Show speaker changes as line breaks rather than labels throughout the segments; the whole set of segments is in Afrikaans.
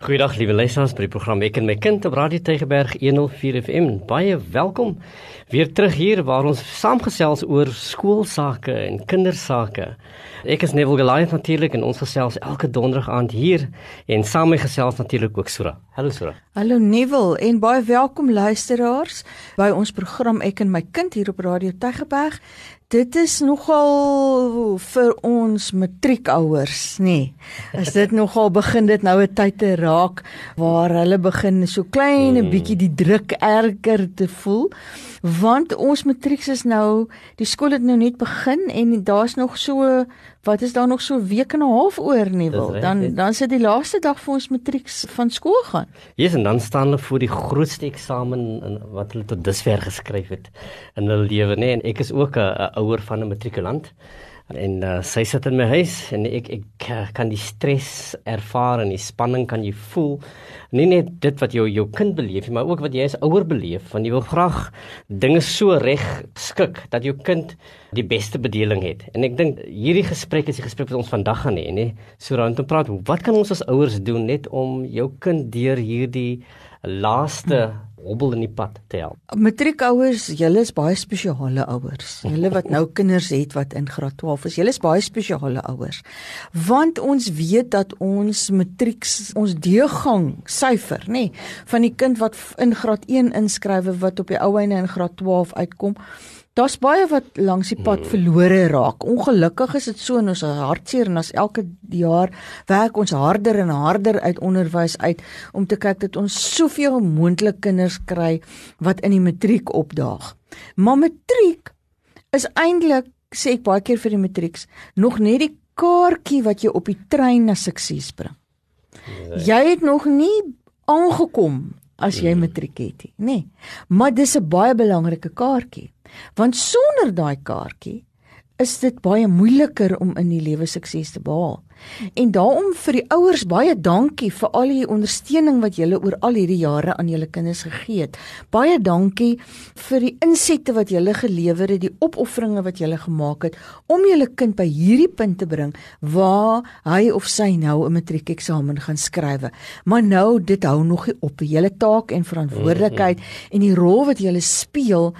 Goeiedag liewe luisteraars by die program Ek en my kind op Radio Tygerberg 104 FM. Baie welkom weer terug hier waar ons saamgesels oor skoolsake en kindersake. Ek is Neville Goliath natuurlik en ons gesels elke donderdag aand hier en saam met gesels natuurlik ook Sura. Hallo Sura.
Hallo Neville en baie welkom luisteraars by ons program Ek en my kind hier op Radio Tygerberg. Dit is nogal vir ons matriekouers, nê. Nee. As dit nogal begin dit nou 'n tyd te raak waar hulle begin so klein 'n hmm. bietjie die druk erger te voel. Want ons matrieks is nou, die skool het nou net begin en daar's nog so wat is daar nog so week en 'n half oor nie wil. Dan dan sit die laaste dag vir ons matrieks van skool gaan.
Ja, yes, en dan staan hulle voor die grootste eksamen wat hulle tot dusver geskryf het in hulle lewe, nê. Nee. En ek is ook 'n ouer van 'n matrikulant en uh, sy sit in my huis en ek ek kan die stres ervaar en die spanning kan jy voel. Nie net dit wat jou jou kind beleef maar ook wat jy as ouer beleef want jy wil graag dinge so reg skik dat jou kind die beste bedeling het. En ek dink hierdie gesprek is die gesprek wat ons vandag gaan hê nê? So rond om praat wat kan ons as ouers doen net om jou kind deur hierdie laaste hmm hobbel in die pad te help.
Matriekouers, julle is baie spesiale ouers. Julle wat nou kinders het wat in graad 12 is, julle is baie spesiale ouers. Want ons weet dat ons matrieks, ons deurgang syfer, nê, nee, van die kind wat in graad 1 inskrywe wat op die ou einde in graad 12 uitkom, Daar's baie wat langs die pad hmm. verlore raak. Ongelukkig is dit so in ons hartseer en as elke jaar werk ons harder en harder uit onderwys uit om te kyk dat ons soveel moontlik kinders kry wat in die matriek opdaag. Maar matriek is eintlik sê ek baie keer vir die matrieks nog net die kaartjie wat jy op die trein na sukses bring. Nee. Jy het nog nie aangekom as jy hmm. matriek het nie, nê. Maar dis 'n baie belangrike kaartjie. Want sonder daai kaartjie is dit baie moeiliker om in die lewe sukses te behaal. En daarom vir die ouers baie dankie vir al die ondersteuning wat julle oor al hierdie jare aan julle kinders gegee het. Baie dankie vir die insette wat julle gelewer het, die opofferinge wat julle gemaak het om julle kind by hierdie punt te bring waar hy of sy nou 'n matriekeksamen gaan skryf. Maar nou dit hou nog nie op. Julle taak en verantwoordelikheid mm -hmm. en die rol wat julle speel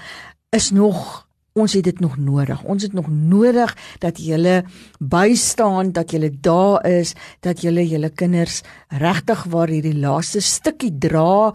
is nog ons het dit nog nodig. Ons het nog nodig dat julle bystaan, dat julle daar is, dat julle julle kinders regtig waar hierdie laaste stukkie dra,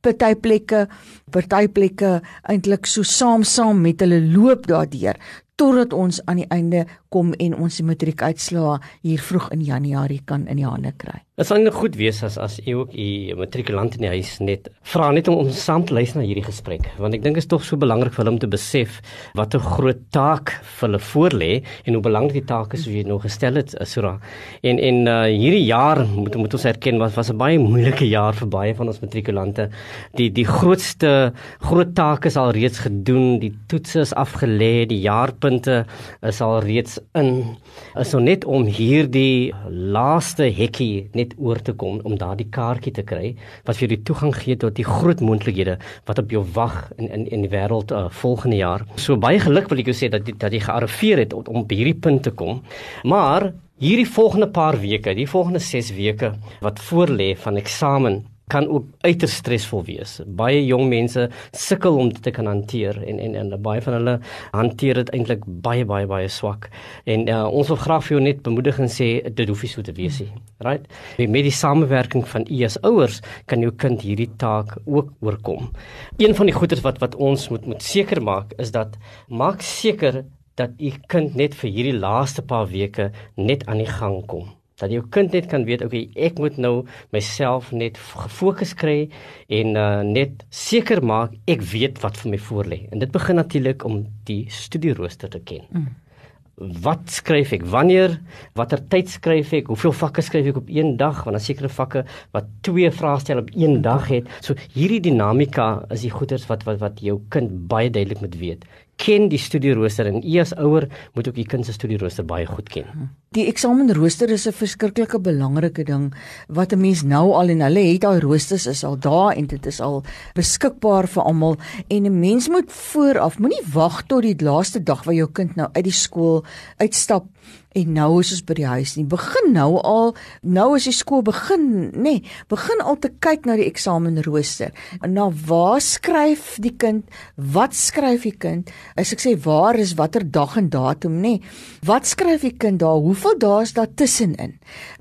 party plekke, party plekke eintlik so saam saam met hulle loop daardeur totdat ons aan die einde kom en ons matriekuitslae hier vroeg in Januarie kan in die hande kry.
Dit sal net goed wees as as u ook u matrikulant in die huis net vra net om ons saam te luister na hierdie gesprek want ek dink dit is tog so belangrik vir hulle om te besef wat 'n groot taak vir hulle voorlê en hoe belangrik die taak is wat jy nou gestel het Sura. En en uh, hierdie jaar moet moet ons erken was was 'n baie moeilike jaar vir baie van ons matrikulante. Die die grootste groot take is al reeds gedoen, die toetse is afgelê, die jaarpunte is al reeds in. Is so net om hierdie laaste hekkie net oor te kom om daardie kaartjie te kry wat vir jou die toegang gee tot die groot moontlikhede wat op jou wag in in in die wêreld uh, volgende jaar. So baie geluk wil ek jou sê dat die, dat jy gearriveer het om op hierdie punt te kom. Maar hierdie volgende paar weke, die volgende 6 weke wat voorlê van eksamen kan ook uiters stresvol wees. Baie jong mense sukkel om dit te kan hanteer en en en baie van hulle hanteer dit eintlik baie baie baie swak. En uh, ons wil graag vir jou net bemoediging sê dit hoef nie so te wees nie. Right? Met die samewerking van u as ouers kan jou kind hierdie taak ook oorkom. Een van die goeders wat wat ons moet moet seker maak is dat maak seker dat u kind net vir hierdie laaste paar weke net aan die gang kom dat jou kind net kan weet okay ek moet nou myself net gefokus kry en uh, net seker maak ek weet wat vir my voorlê en dit begin natuurlik om die studierooster te ken. Mm. Wat skryf ek? Wanneer? Watter tyd skryf ek? Hoeveel vakke skryf ek op een dag? Want daar sekere vakke wat twee vraestelle op een dag het. So hierdie dinamika is die goeters wat wat wat jou kind baie duidelik moet weet ken die studierooster en u as ouer moet ook u kind se studierooster baie goed ken.
Die eksamenrooster is 'n verskriklike belangrike ding wat 'n mens nou al en hulle het daai roosters is al daar en dit is al beskikbaar vir almal en 'n mens moet vooraf moenie wag tot die laaste dag waar jou kind nou uit die skool uitstap en nou is ons by die huis nie. Begin nou al, nou as die skool begin, nê, nee, begin al te kyk na die eksamenrooster. Na waar skryf die kind? Wat skryf die kind? As ek sê waar is watter dag en datum, nê? Nee, wat skryf die kind daar? Hoeveel dae is daar tussenin?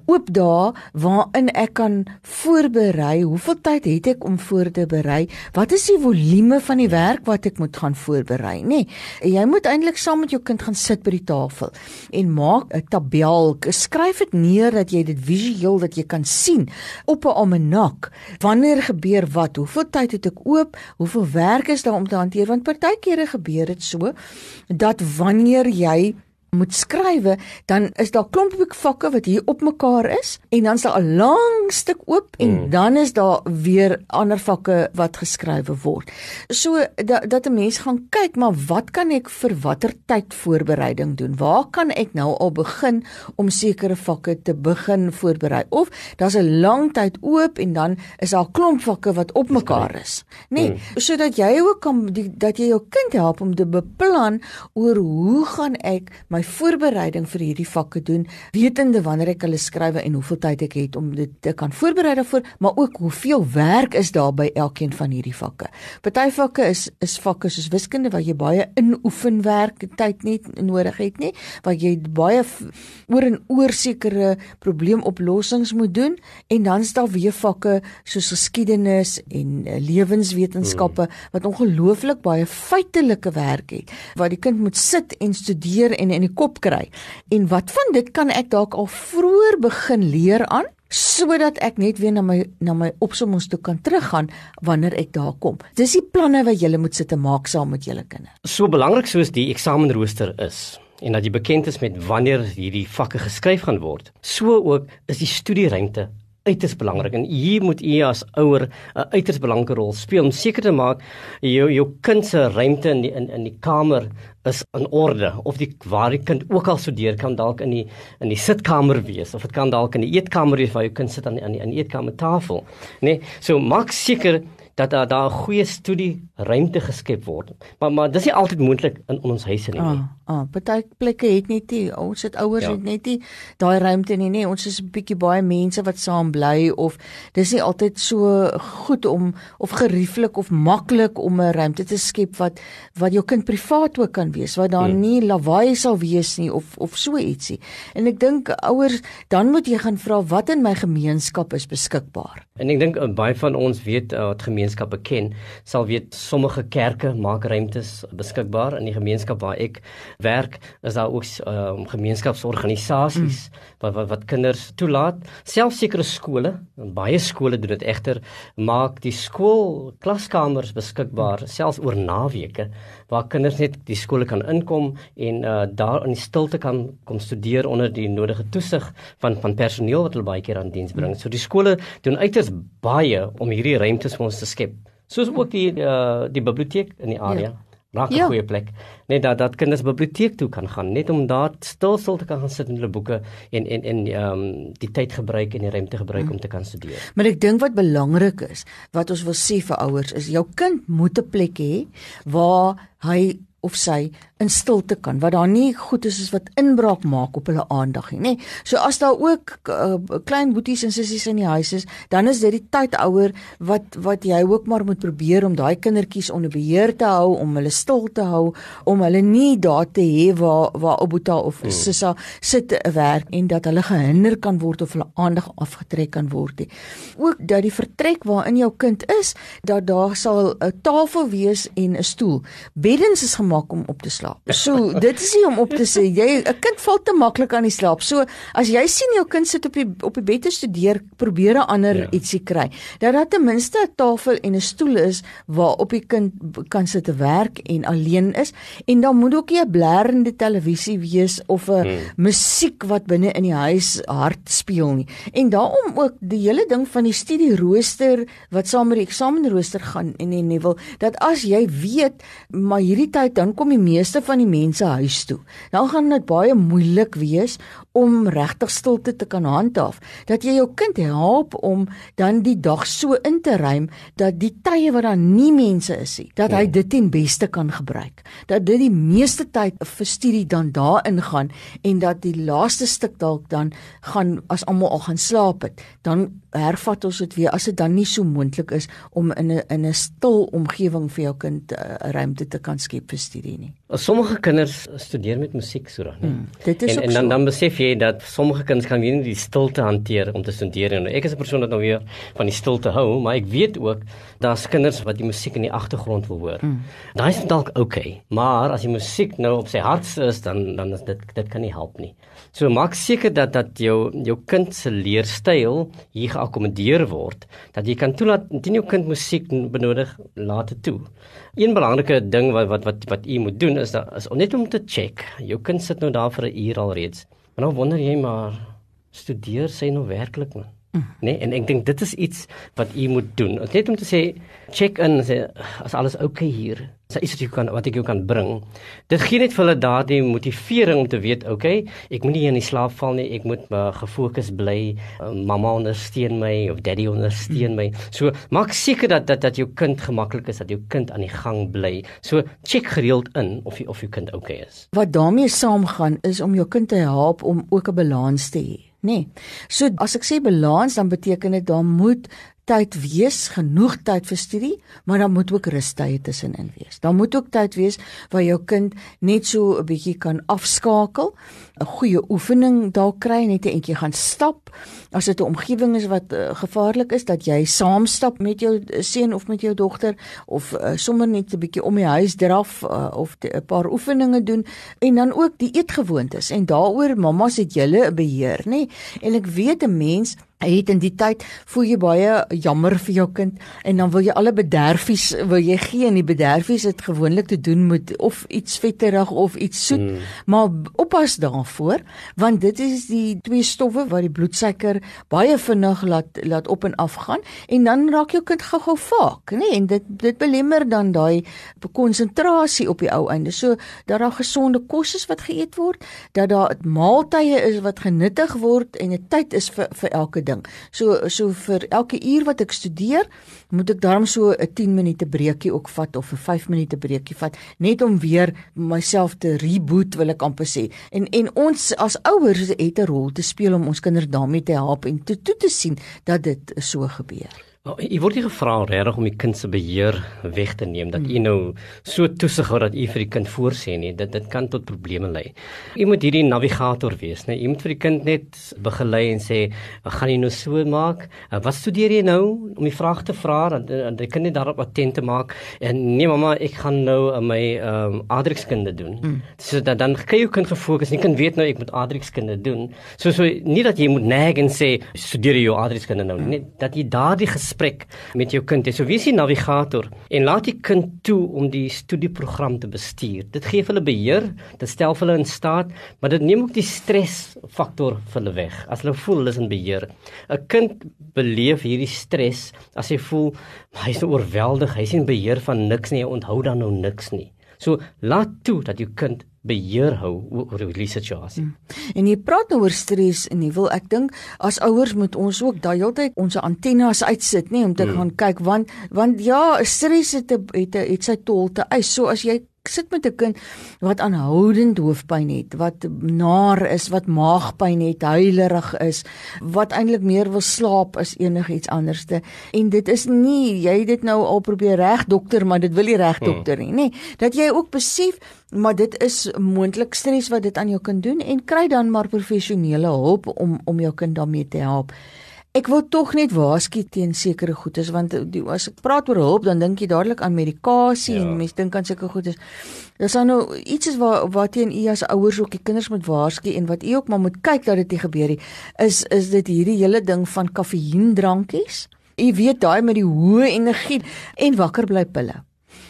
Oop dae waarin ek kan voorberei. Hoeveel tyd het ek om voor te berei? Wat is die volume van die werk wat ek moet gaan voorberei, nê? Nee, jy moet eintlik saam met jou kind gaan sit by die tafel en maak 'n tabel. Skryf dit neer dat jy dit visueel dat jy kan sien op 'n almanak. Wanneer gebeur wat? Hoeveel tyd het ek oop? Hoeveel werk is daar om te hanteer? Want partykeere gebeur dit so dat wanneer jy moet skrywe, dan is daar klomp boekvakke wat hier op mekaar is en dan's daar 'n lang stuk oop en mm. dan is daar weer ander vakke wat geskrywe word. So dat dat 'n mens gaan kyk, maar wat kan ek vir watter tyd voorbereiding doen? Waar kan ek nou al begin om sekere vakke te begin voorberei? Of daar's 'n lang tyd oop en dan is daar klomp vakke wat op mekaar is. Nee, mm. sodat jy ook kan die, dat jy jou kind help om te beplan oor hoe gaan ek my voorbereiding vir hierdie vakke doen, wetende wanneer ek hulle skrywe en hoeveel tyd ek het om dit te kan voorberei daarvoor, maar ook hoeveel werk is daar by elkeen van hierdie vakke. Party vakke is is vakke soos wiskunde waar jy baie inoefenwerk tyd net nodig het nie, waar jy baie oor en oor sekere probleemoplossings moet doen en dan is daar weer vakke soos geskiedenis en uh, lewenswetenskappe hmm. wat ongelooflik baie feitelike werk het waar die kind moet sit en studeer en in die kop kry. En wat van dit kan ek dalk al vroeër begin leer aan? sodat ek net weer na my na my opsommings toe kan teruggaan wanneer ek daar kom. Dis die planne wat jy moet sit te maak saam met julle kinders.
So belangrik soos die eksamenrooster is en dat jy bekend is met wanneer hierdie vakke geskryf gaan word. So ook is die studieruimte uiters belangrik. En hier moet u as ouer 'n uiters belangrike rol speel om seker te maak jou jou kind se ruimte in die, in in die kamer is in orde of die waar die kind ook al studeer kan dalk in die in die sitkamer wees of dit kan dalk in die eetkamer wees waar jou kind sit aan die, aan die, aan die eetkamertafel nê. Nee, so maak seker dat daar daar 'n goeie studie ruimte geskep word. Maar maar dis nie altyd moontlik in ons huise nie.
Ah, ah, party plekke het net nie ons het ouers ja. het net nie daai ruimte nie, nee. Ons is 'n bietjie baie mense wat saam bly of dis nie altyd so goed om of gerieflik of maklik om 'n ruimte te skep wat wat jou kind privaat ook kan wees, wat daar hmm. nie lawaai sal wees nie of of so ietsie. En ek dink ouers dan moet jy gaan vra wat in my gemeenskap is beskikbaar.
En ek dink uh, baie van ons weet uh, wat gemeenskappe ken, sal weet sommige kerke maak ruimtes beskikbaar in die gemeenskap waar ek werk, is daar ook um, gemeenskapsorganisasies mm. wat, wat wat kinders toelaat, selfs sekere skole, baie skole doen dit egter, maak die skool klaskamers beskikbaar mm. selfs oor naweke waar kinders net die skole kan inkom en uh, daar in die stilte kan kom studeer onder die nodige toesig van van personeel wat hulle baie keer aan diens bring. Mm. So die skole doen uiters baie om hierdie ruimtes vir ons te skep. Soos ook die uh, die biblioteek in die area. Ja. Raak 'n ja. goeie plek. Net dat dat kinders biblioteek toe kan gaan, net om daar stil stil te kan gaan sit met hulle boeke en en en ehm um, die tyd gebruik en die ruimte gebruik hmm. om te kan studeer.
Maar ek dink wat belangrik is, wat ons wil sê vir ouers is jou kind moet 'n plek hê waar hy of sy in stilte kan wat daar nie goed is as wat inbraak maak op hulle aandag nie nê? So as daar ook uh, klein boeties en sissies in die huis is dan is dit die tyd ouer wat wat jy ook maar moet probeer om daai kindertjies onder beheer te hou om hulle stil te hou om hulle nie daar te hê waar waar Obuta of mm. Sissa sit werk en dat hulle gehinder kan word of hulle aandag afgetrek kan word nie. Ook dat die vertrek waarin jou kind is dat daar sal 'n tafel wees en 'n stoel. Beddens is gemaak om op te slaap. So, dit is nie om op te sê jy 'n kind val te maklik aan die slaap. So, as jy sien jou kind sit op die op die bed te studeer, probeer 'n ander ja. ietsie kry. Dat daar ten minste 'n tafel en 'n stoel is waar op die kind kan sit te werk en alleen is en dan moet ook nie 'n blerrende televisie wees of 'n hmm. musiek wat binne in die huis hard speel nie. En daarom ook die hele ding van die studie rooster wat saam met die eksamenrooster gaan en en nie wil dat as jy weet maar hierdie tyd dan kom die meeste van die mense huis toe. Dan gaan dit baie moeilik wees om regtig stilte te kan handhaaf. Dat jy jou kind help om dan die dag so in te ruim dat die tye wat daar nie mense is nie, dat hy ja. dit ten beste kan gebruik. Dat dit die meeste tyd vir studie dan daarin gaan en dat die laaste stuk dalk dan gaan as almal al gaan slaap het, dan hervat ons dit weer as dit dan nie so moontlik is om in 'n in 'n stil omgewing vir jou kind 'n uh, ruimte te kan skep vir studie nie.
Sommige kinders studeer met musiek so dan. Hmm,
dit is
en, en dan dan besef jy dat sommige kinders kan nie die stilte hanteer om te studeer en ek is 'n persoon wat nou weer van die stilte hou, maar ek weet ook daar's kinders wat die musiek in die agtergrond wil hoor. Hmm. Daai is dalk oukei, okay, maar as die musiek nou op sy hart is dan dan is dit dit kan nie help nie. So maak seker dat dat jou jou kind se leerstyl hier geakkommodeer word, dat jy kan toelaat indien jou kind musiek benodig, laat dit toe. Een belangrike ding wat wat wat wat u moet doen is dat is net om te check. Jou kind sit nou daar vir 'n uur al reeds. Maar nou wonder jy maar studeer sy nou werklik man? Nee, en ek dink dit is iets wat u moet doen. Net om te sê check in sê as alles oukei okay hier. Dis iets wat jy kan wat ek jou kan bring. Dit gee net vir hulle daardie motivering om te weet, okay, ek moet nie in die slaap val nie. Ek moet maar gefokus bly. Uh, mamma ondersteun my of daddy ondersteun my. So maak seker dat dat dat jou kind gemaklik is, dat jou kind aan die gang bly. So check gereeld in of jy of jou kind oukei okay is.
Wat daarmee saamgaan is om jou kind te help om ook 'n balans te hê nê. Nee. So as ek sê balans dan beteken dit daar moet tyd wees, genoeg tyd vir studie, maar dan moet ook rustye tussenin wees. Daar moet ook tyd wees waar jou kind net so 'n bietjie kan afskakel, 'n goeie oefening daar kry, net 'n entjie gaan stap. As dit 'n omgewing is wat uh, gevaarlik is dat jy saam stap met jou seun of met jou dogter of uh, sommer net 'n bietjie om die huis draf uh, of 'n paar oefeninge doen en dan ook die eetgewoontes en daaroor mammas het julle 'n beheer, nê? En ek weet 'n mens het in die tyd voel jy baie jammer vir jou kind en dan wil jy alle bederfies wil jy gee en die bederfies het gewoonlik te doen met of iets vetterig of iets soet mm. maar oppas daarvoor want dit is die twee stowwe wat die bloedsuiker baie vinnig laat laat op en af gaan en dan raak jou kind gou-gou vaak nê nee? en dit dit belemmer dan daai konsentrasie op die ou einde so dat daar gesonde kos is wat geëet word dat daar maaltye is wat genuttig word en 'n tyd is vir vir elke ding. So so vir elke uur wat ek studeer, moet ek daarom so 'n 10 minute breekie ook vat of 'n 5 minute breekie vat net om weer myself te reboot wil ek amper sê. En en ons as ouers het 'n rol te speel om ons kinders daarmee te help en toe toe te sien dat dit so gebeur.
Nou, jy word nie gevra regtig om die kind se beheer weg te neem dat jy nou so toesig hou dat jy vir die kind voorsê nie. Dit dit kan tot probleme lei. Jy moet hierdie navigator wees, né? Jy moet vir die kind net begelei en sê, "Gaan jy nou so maak? Wat studeer jy nou?" om die vraag te vra dat die kind net daarop attent te maak. En nee mamma, ek gaan nou my ehm um, adrikskunde doen. Mm. So dat dan kan jy kind gefokus. Jy kan weet nou ek moet adrikskunde doen. So so nie dat jy moet nag en sê, "Studeer jy jou adrikskunde nou?" nie. Dat jy daardie gesprek met jou kind. So wie is die navigator en laat die kind toe om die studieprogram te bestuur. Dit gee hulle beheer, dit stel hulle in staat, maar dit neem ook die stresfaktor vir hulle weg. As hulle voel hulle is in beheer. 'n Kind beleef hierdie stres as hy voel hy is oorweldig, hy is in beheer van niks nie, hy onthou dan nou niks nie. So laat toe dat jou kind beheer hou oor die situasie. Hmm.
En jy praat nou oor stres en jy wil ek dink as ouers moet ons ook daai heeltyd ons antennes uitsit nê om te hmm. gaan kyk want want ja, stres het 'n het, het, het sy tol te eis. So as jy sit met 'n kind wat aanhoudend hoofpyn het, wat naar is, wat maagpyn het, huilerig is, wat eintlik meer wil slaap as enigiets anderste. En dit is nie jy dit nou al probeer reg dokter, maar dit wil nie reg hmm. dokter nie, nê. Dat jy ook besef maar dit is moontlik stres wat dit aan jou kind doen en kry dan maar professionele hulp om om jou kind daarmee te help. Ek wil tog net waarsku teen sekere goedes want die, as ek praat oor hulp dan dink jy dadelik aan medikasie ja. en mense dink aan sulke goedes. Dis nou iets is waar wat teen u as ouers ook die kinders moet waarsku en wat u ook maar moet kyk dat dit nie gebeur nie. Is is dit hierdie hele ding van kafeïendrankies? U weet daai met die hoë energie en wakker bly pille.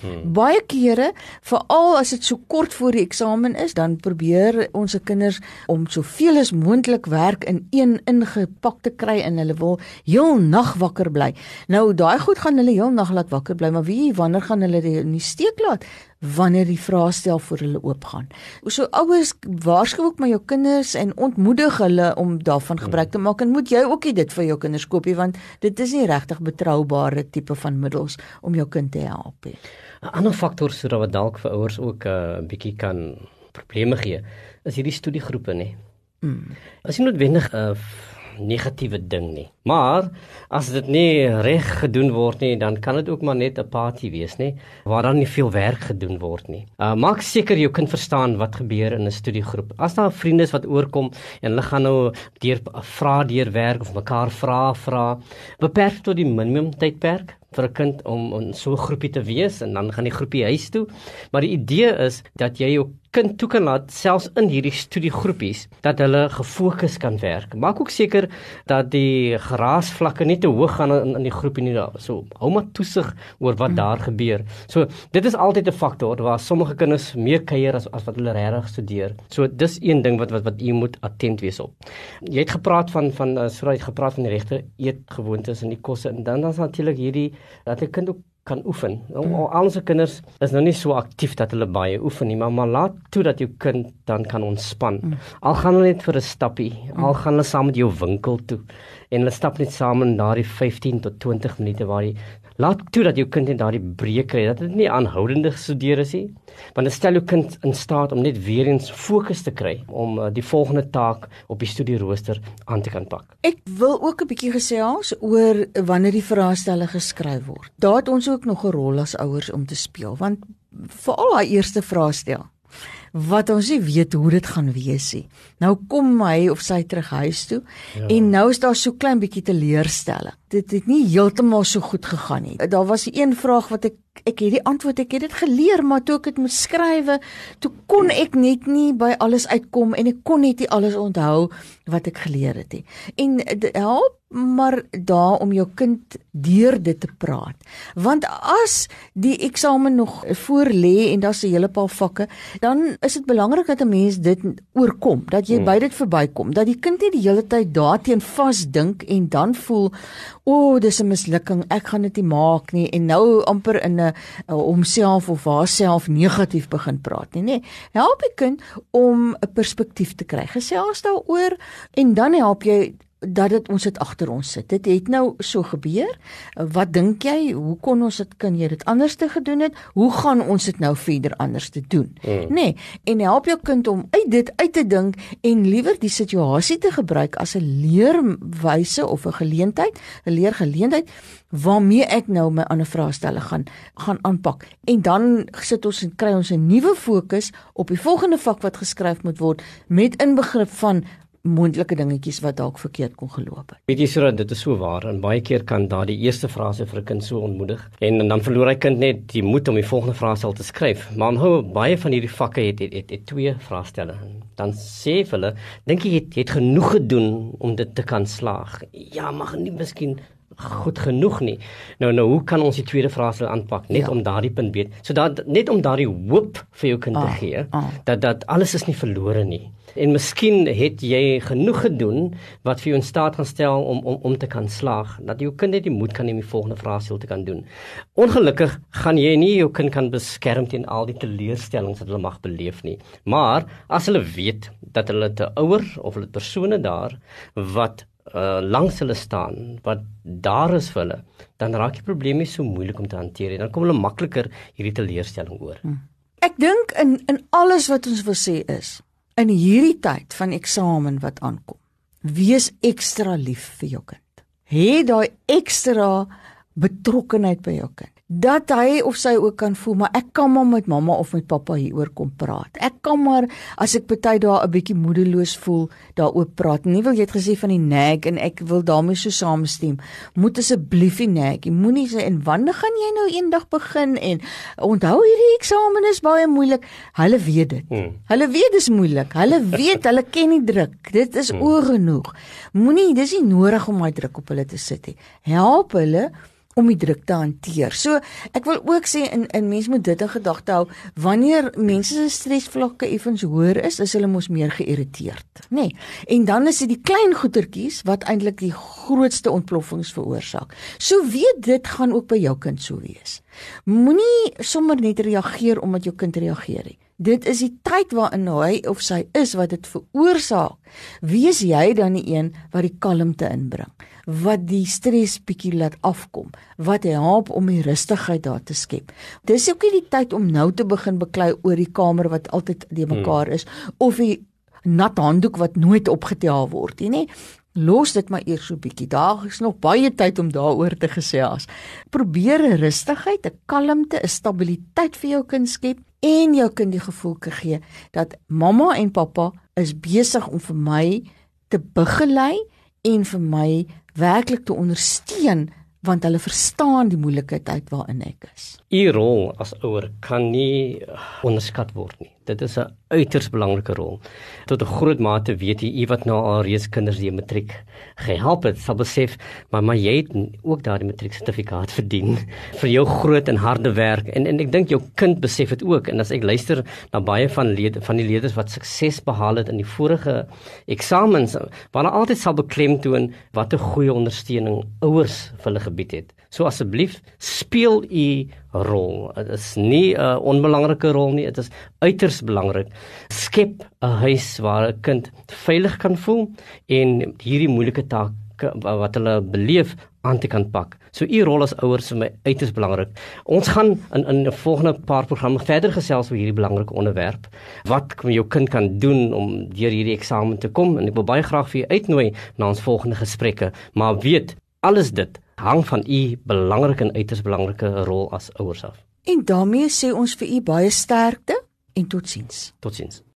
Hmm. Baie kere, veral as dit so kort voor die eksamen is, dan probeer ons se kinders om soveel as moontlik werk in een ingepak te kry en hulle wil heel nag wakker bly. Nou daai goed gaan hulle heel nag laat wakker bly, maar wie wanneer gaan hulle in die steek laat? Wanneer die vraestel vir hulle oopgaan. So ouers waarsku ook maar jou kinders en ontmoedig hulle om daarvan gebruik te maak en moet jy ook dit vir jou kinders koopie want dit is nie regtig betroubare tipe van middels om jou kind te help nie.
'n Ander faktor sodat wat dalk vir ouers ook 'n uh, bietjie kan probleme gee, is hierdie studiegroepe nê. Mm. As jy noodwendig 'n uh, negatiewe ding nie. Maar as dit nie reg gedoen word nie, dan kan dit ook maar net 'n party wees, nê, waar dan nie veel werk gedoen word nie. Uh maak seker jou kind verstaan wat gebeur in 'n studiegroep. As daar vriende is wat oorkom en hulle gaan nou deur vra deur werk of mekaar vra vra, beperk tot die minimum tydperk vir 'n kind om in so 'n groepie te wees en dan gaan die groepie huis toe. Maar die idee is dat jy jou kind toe kan laat selfs in hierdie studiegroepies dat hulle gefokus kan werk. Maak ook seker dat die geraasvlakke nie te hoog gaan in in die groepie nie. So hou maar toesig oor wat daar gebeur. So dit is altyd 'n faktor waar sommige kinders meer kuier as as wat hulle regtig studeer. So dis een ding wat wat wat u moet attent wees op. Jy het gepraat van van uh, so jy het gepraat van die regte eetgewoontes en die kosse en dan dan is natuurlik hierdie dat 'n kind ook kan oefen. Mm. Al ons kinders is nou nie so aktief dat hulle baie oefen nie, maar maar laat toe dat jou kind dan kan ontspan. Mm. Al gaan hulle net vir 'n stappie, mm. al gaan hulle saam met jou winkel toe en hulle stap net saam in daardie 15 tot 20 minute waar jy Laat toe dat jou kind net daardie breek kry, dat dit nie aanhoudende gestudeer is nie, want dit stel jou kind in staat om net weer eens fokus te kry om uh, die volgende taak op die studierooster aan te kan pak.
Ek wil ook 'n bietjie gesels oor wanneer die vraestelle geskryf word. Daar het ons ook nog 'n rol as ouers om te speel, want veral daai eerste vraestel wat ons nie weet hoe dit gaan wees nie. Nou kom hy of sy terug huis toe ja. en nou is daar so klein bietjie teleurstelling dit het nie heeltemal so goed gegaan nie. Daar was 'n een vraag wat ek ek het die antwoord, ek het dit geleer, maar toe ek dit moet skrywe, toe kon ek net nie by alles uitkom en ek kon net nie alles onthou wat ek geleer het nie. En help maar daar om jou kind deur dit te praat. Want as die eksamen nog voor lê en daar's 'n hele paar vakke, dan is dit belangrik dat 'n mens dit oorkom, dat jy hmm. by dit verbykom, dat die kind nie die hele tyd daarteen vasdink en dan voel o, oh, dis 'n mislukking, ek gaan dit nie maak nie en nou amper in 'n homself of haarself negatief begin praat nie, nê. Help die kind om 'n perspektief te kry. Gesels daaroor en dan help jy dat dit ons dit agter ons sit. Dit het nou so gebeur. Wat dink jy? Hoe kon ons dit kan jy dit anders te gedoen het? Hoe gaan ons dit nou verder anders te doen? Mm. Nê? Nee, en help jou kind om uit dit uit te dink en liewer die situasie te gebruik as 'n leerwyse of 'n geleentheid, 'n leergeleentheid waarmee ek nou my ander vraestelle gaan gaan aanpak. En dan sit ons en kry ons 'n nuwe fokus op die volgende vak wat geskryf moet word met inbegrip van moontlike dingetjies wat dalk verkeerd kon geloop het.
Weet jy so dit is so waar en baie keer kan daardie eerste frase vir 'n kind so ontmoedig en, en dan verloor hy kind net die moed om die volgende vraestel te skryf. Maar onthou baie van hierdie vakke het het, het, het twee vraestelle. Dan sê hulle, dink jy het, het genoeg gedoen om dit te kan slaag? Ja, maar nie miskien goed genoeg nie. Nou nou hoe kan ons die tweede vraestel aanpak net ja. om daardie punt weet. So dat net om daardie hoop vir jou kind ah, te gee ah. dat dat alles is nie verlore nie. En miskien het jy genoeg gedoen wat vir jou in staat gaan stel om om om te kan slaag dat jou kind net die moed kan hê om die volgende vraestel te kan doen. Ongelukkig gaan jy nie jou kind kan beskerm teen al die teleurstellings wat hulle mag beleef nie. Maar as hulle weet dat hulle te ouer of hulle persone daar wat uh, langs hulle staan wat daar is vir hulle, dan raak die probleem nie so moeilik om te hanteer nie. Dan kom hulle makliker hierdie teleurstelling oor. Hmm.
Ek dink in in alles wat ons wil sê is in hierdie tyd van eksamen wat aankom, wees ekstra lief vir jou kind. Hê daai ekstra betrokkenheid by jou kind dat hy of sy ook kan voel maar ek kan maar met mamma of met pappa hieroor kom praat. Ek kan maar as ek party dae 'n bietjie moedeloos voel daaroor praat. Nie wil jy het gesê van die nag en ek wil daarmee so saamstem. Moet asseblief nie nag. Jy moenie sê en wanneer gaan jy nou eendag begin en onthou hierdie eksamen is baie moeilik. Hulle weet dit. Hmm. Hulle weet dis moeilik. Hulle weet hulle ken die druk. Dit is hmm. oor genoeg. Moenie dis nie nodig om daai druk op hulle te sit nie. Help hulle om die druk te hanteer. So ek wil ook sê in in mense moet dit in gedagte hou wanneer mense se stresvlakke effens hoër is, is hulle mos meer geïrriteerd, nê? Nee. En dan is dit die klein goetertjies wat eintlik die grootste ontploffings veroorsaak. So weet dit gaan ook by jou kind so wees. Moenie sommer net reageer omdat jou kind reageer nie. Dit is die tyd waarin hy of sy is wat dit veroorsaak. Wees jy dan die een wat die kalmte inbring, wat die stres bietjie laat afkom, wat help om die rustigheid daar te skep. Dis ook nie die tyd om nou te begin beklei oor die kamer wat altyd die mekaar is of die nat handdoek wat nooit opgetel word nie, nê? Los dit maar eers so bietjie. Daar is nog baie tyd om daaroor te gesels. Probeer 'n rustigheid, 'n kalmte, 'n stabiliteit vir jou kind skep en jou kind die gevoel gee dat mamma en pappa is besig om vir my te begelei en vir my werklik te ondersteun want hulle verstaan die moeilikheid waarin ek is.
U rol as ouer kan nie onderskat word nie. Dit is 'n uiters belangrike rol. Tot 'n groot mate weet jy, u wat nou al reeds kinders die matriek gehelp het, sal besef, maar maar jy het ook daardie matriek sertifikaat verdien vir jou groot en harde werk en en ek dink jou kind besef dit ook en as ek luister na baie van lede van die leerders wat sukses behaal het in die vorige eksamens, waarna altyd sal beklemtoon wat 'n goeie ondersteuning ouers vir hulle gebied het. So asseblief speel u rol. Dit is nie 'n onbelangrike rol nie, dit is uiters belangrik. Skep 'n huis waar 'n kind veilig kan voel en hierdie moeilike taak wat hulle beleef aan te kan pak. So u rol as ouers is my uiters belangrik. Ons gaan in in 'n volgende paar programme verder gesels oor hierdie belangrike onderwerp. Wat kan jou kind kan doen om deur hierdie eksamen te kom en ek wil baie graag vir u uitnooi na ons volgende gesprekke. Maar weet, alles dit hang van u belangrike en uiters belangrike rol as ouers af.
En daarmee sê ons vir u baie sterkte en totsiens.
Totsiens.